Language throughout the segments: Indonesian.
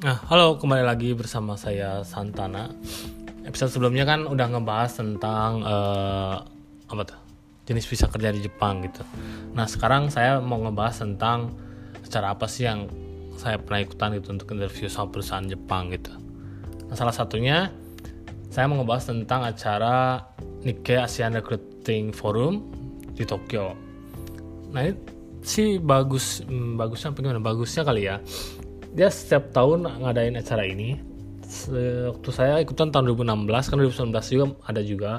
Nah, halo kembali lagi bersama saya Santana. Episode sebelumnya kan udah ngebahas tentang uh, apa tuh jenis visa kerja di Jepang gitu. Nah, sekarang saya mau ngebahas tentang acara apa sih yang saya pernah ikutan gitu untuk interview sama perusahaan Jepang gitu. Nah, salah satunya saya mau ngebahas tentang acara Nikkei ASEAN Recruiting Forum di Tokyo. Nah, ini sih bagus hmm, bagusnya apa gimana? Bagusnya kali ya dia setiap tahun ngadain acara ini. Waktu saya ikutan tahun 2016 kan 2019 juga ada juga.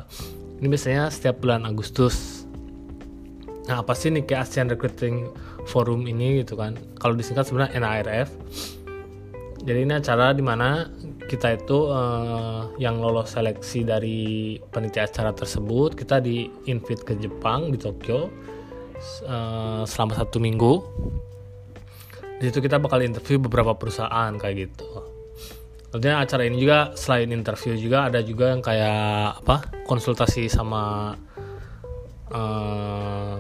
Ini biasanya setiap bulan Agustus. Nah apa sih nih kayak ASEAN Recruiting Forum ini gitu kan? Kalau disingkat sebenarnya NARF jadi ini acara di mana kita itu uh, yang lolos seleksi dari panitia acara tersebut kita di invite ke Jepang di Tokyo uh, selama satu minggu di situ kita bakal interview beberapa perusahaan kayak gitu. Tentunya acara ini juga selain interview juga ada juga yang kayak apa konsultasi sama uh,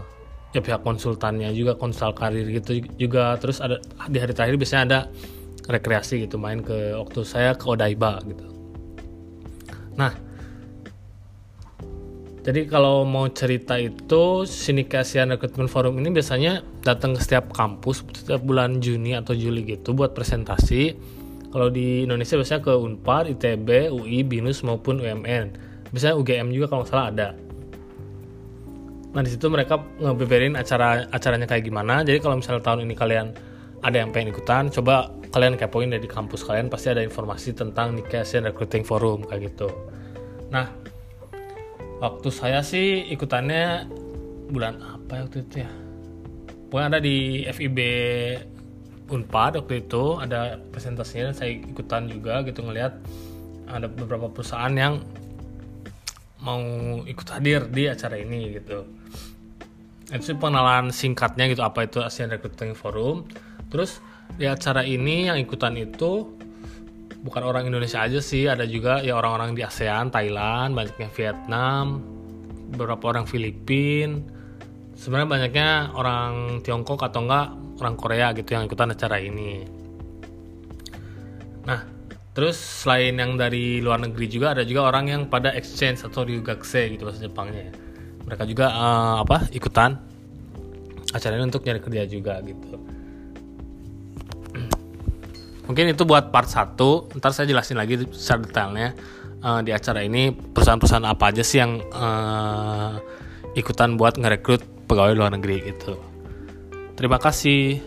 ya pihak konsultannya juga konsul karir gitu juga. Terus ada di hari terakhir biasanya ada rekreasi gitu main ke waktu saya ke Odaiba gitu. Nah jadi kalau mau cerita itu Sinika ASEAN Recruitment Forum ini biasanya datang ke setiap kampus setiap bulan Juni atau Juli gitu buat presentasi. Kalau di Indonesia biasanya ke Unpar, ITB, UI, BINUS maupun UMN. Biasanya UGM juga kalau nggak salah ada. Nah di situ mereka ngebeberin acara acaranya kayak gimana. Jadi kalau misalnya tahun ini kalian ada yang pengen ikutan, coba kalian kepoin dari kampus kalian pasti ada informasi tentang Nikkei ASEAN Recruiting Forum kayak gitu. Nah waktu saya sih ikutannya bulan apa ya waktu itu ya? Pokoknya ada di FIB Unpad waktu itu ada presentasinya dan saya ikutan juga gitu ngelihat ada beberapa perusahaan yang mau ikut hadir di acara ini gitu. Itu pengenalan singkatnya gitu apa itu ASEAN Recruiting Forum. Terus di acara ini yang ikutan itu bukan orang Indonesia aja sih ada juga ya orang-orang di ASEAN Thailand banyaknya Vietnam beberapa orang Filipin. Sebenarnya banyaknya orang Tiongkok atau enggak orang Korea gitu yang ikutan acara ini. Nah terus selain yang dari luar negeri juga ada juga orang yang pada exchange atau ryugakse gitu bahasa Jepangnya. Ya. mereka juga uh, apa ikutan acara ini untuk nyari kerja juga gitu mungkin itu buat part 1 ntar saya jelasin lagi secara detailnya uh, di acara ini. Perusahaan-perusahaan apa aja sih yang uh, ikutan buat ngerekrut pegawai luar negeri gitu. Terima kasih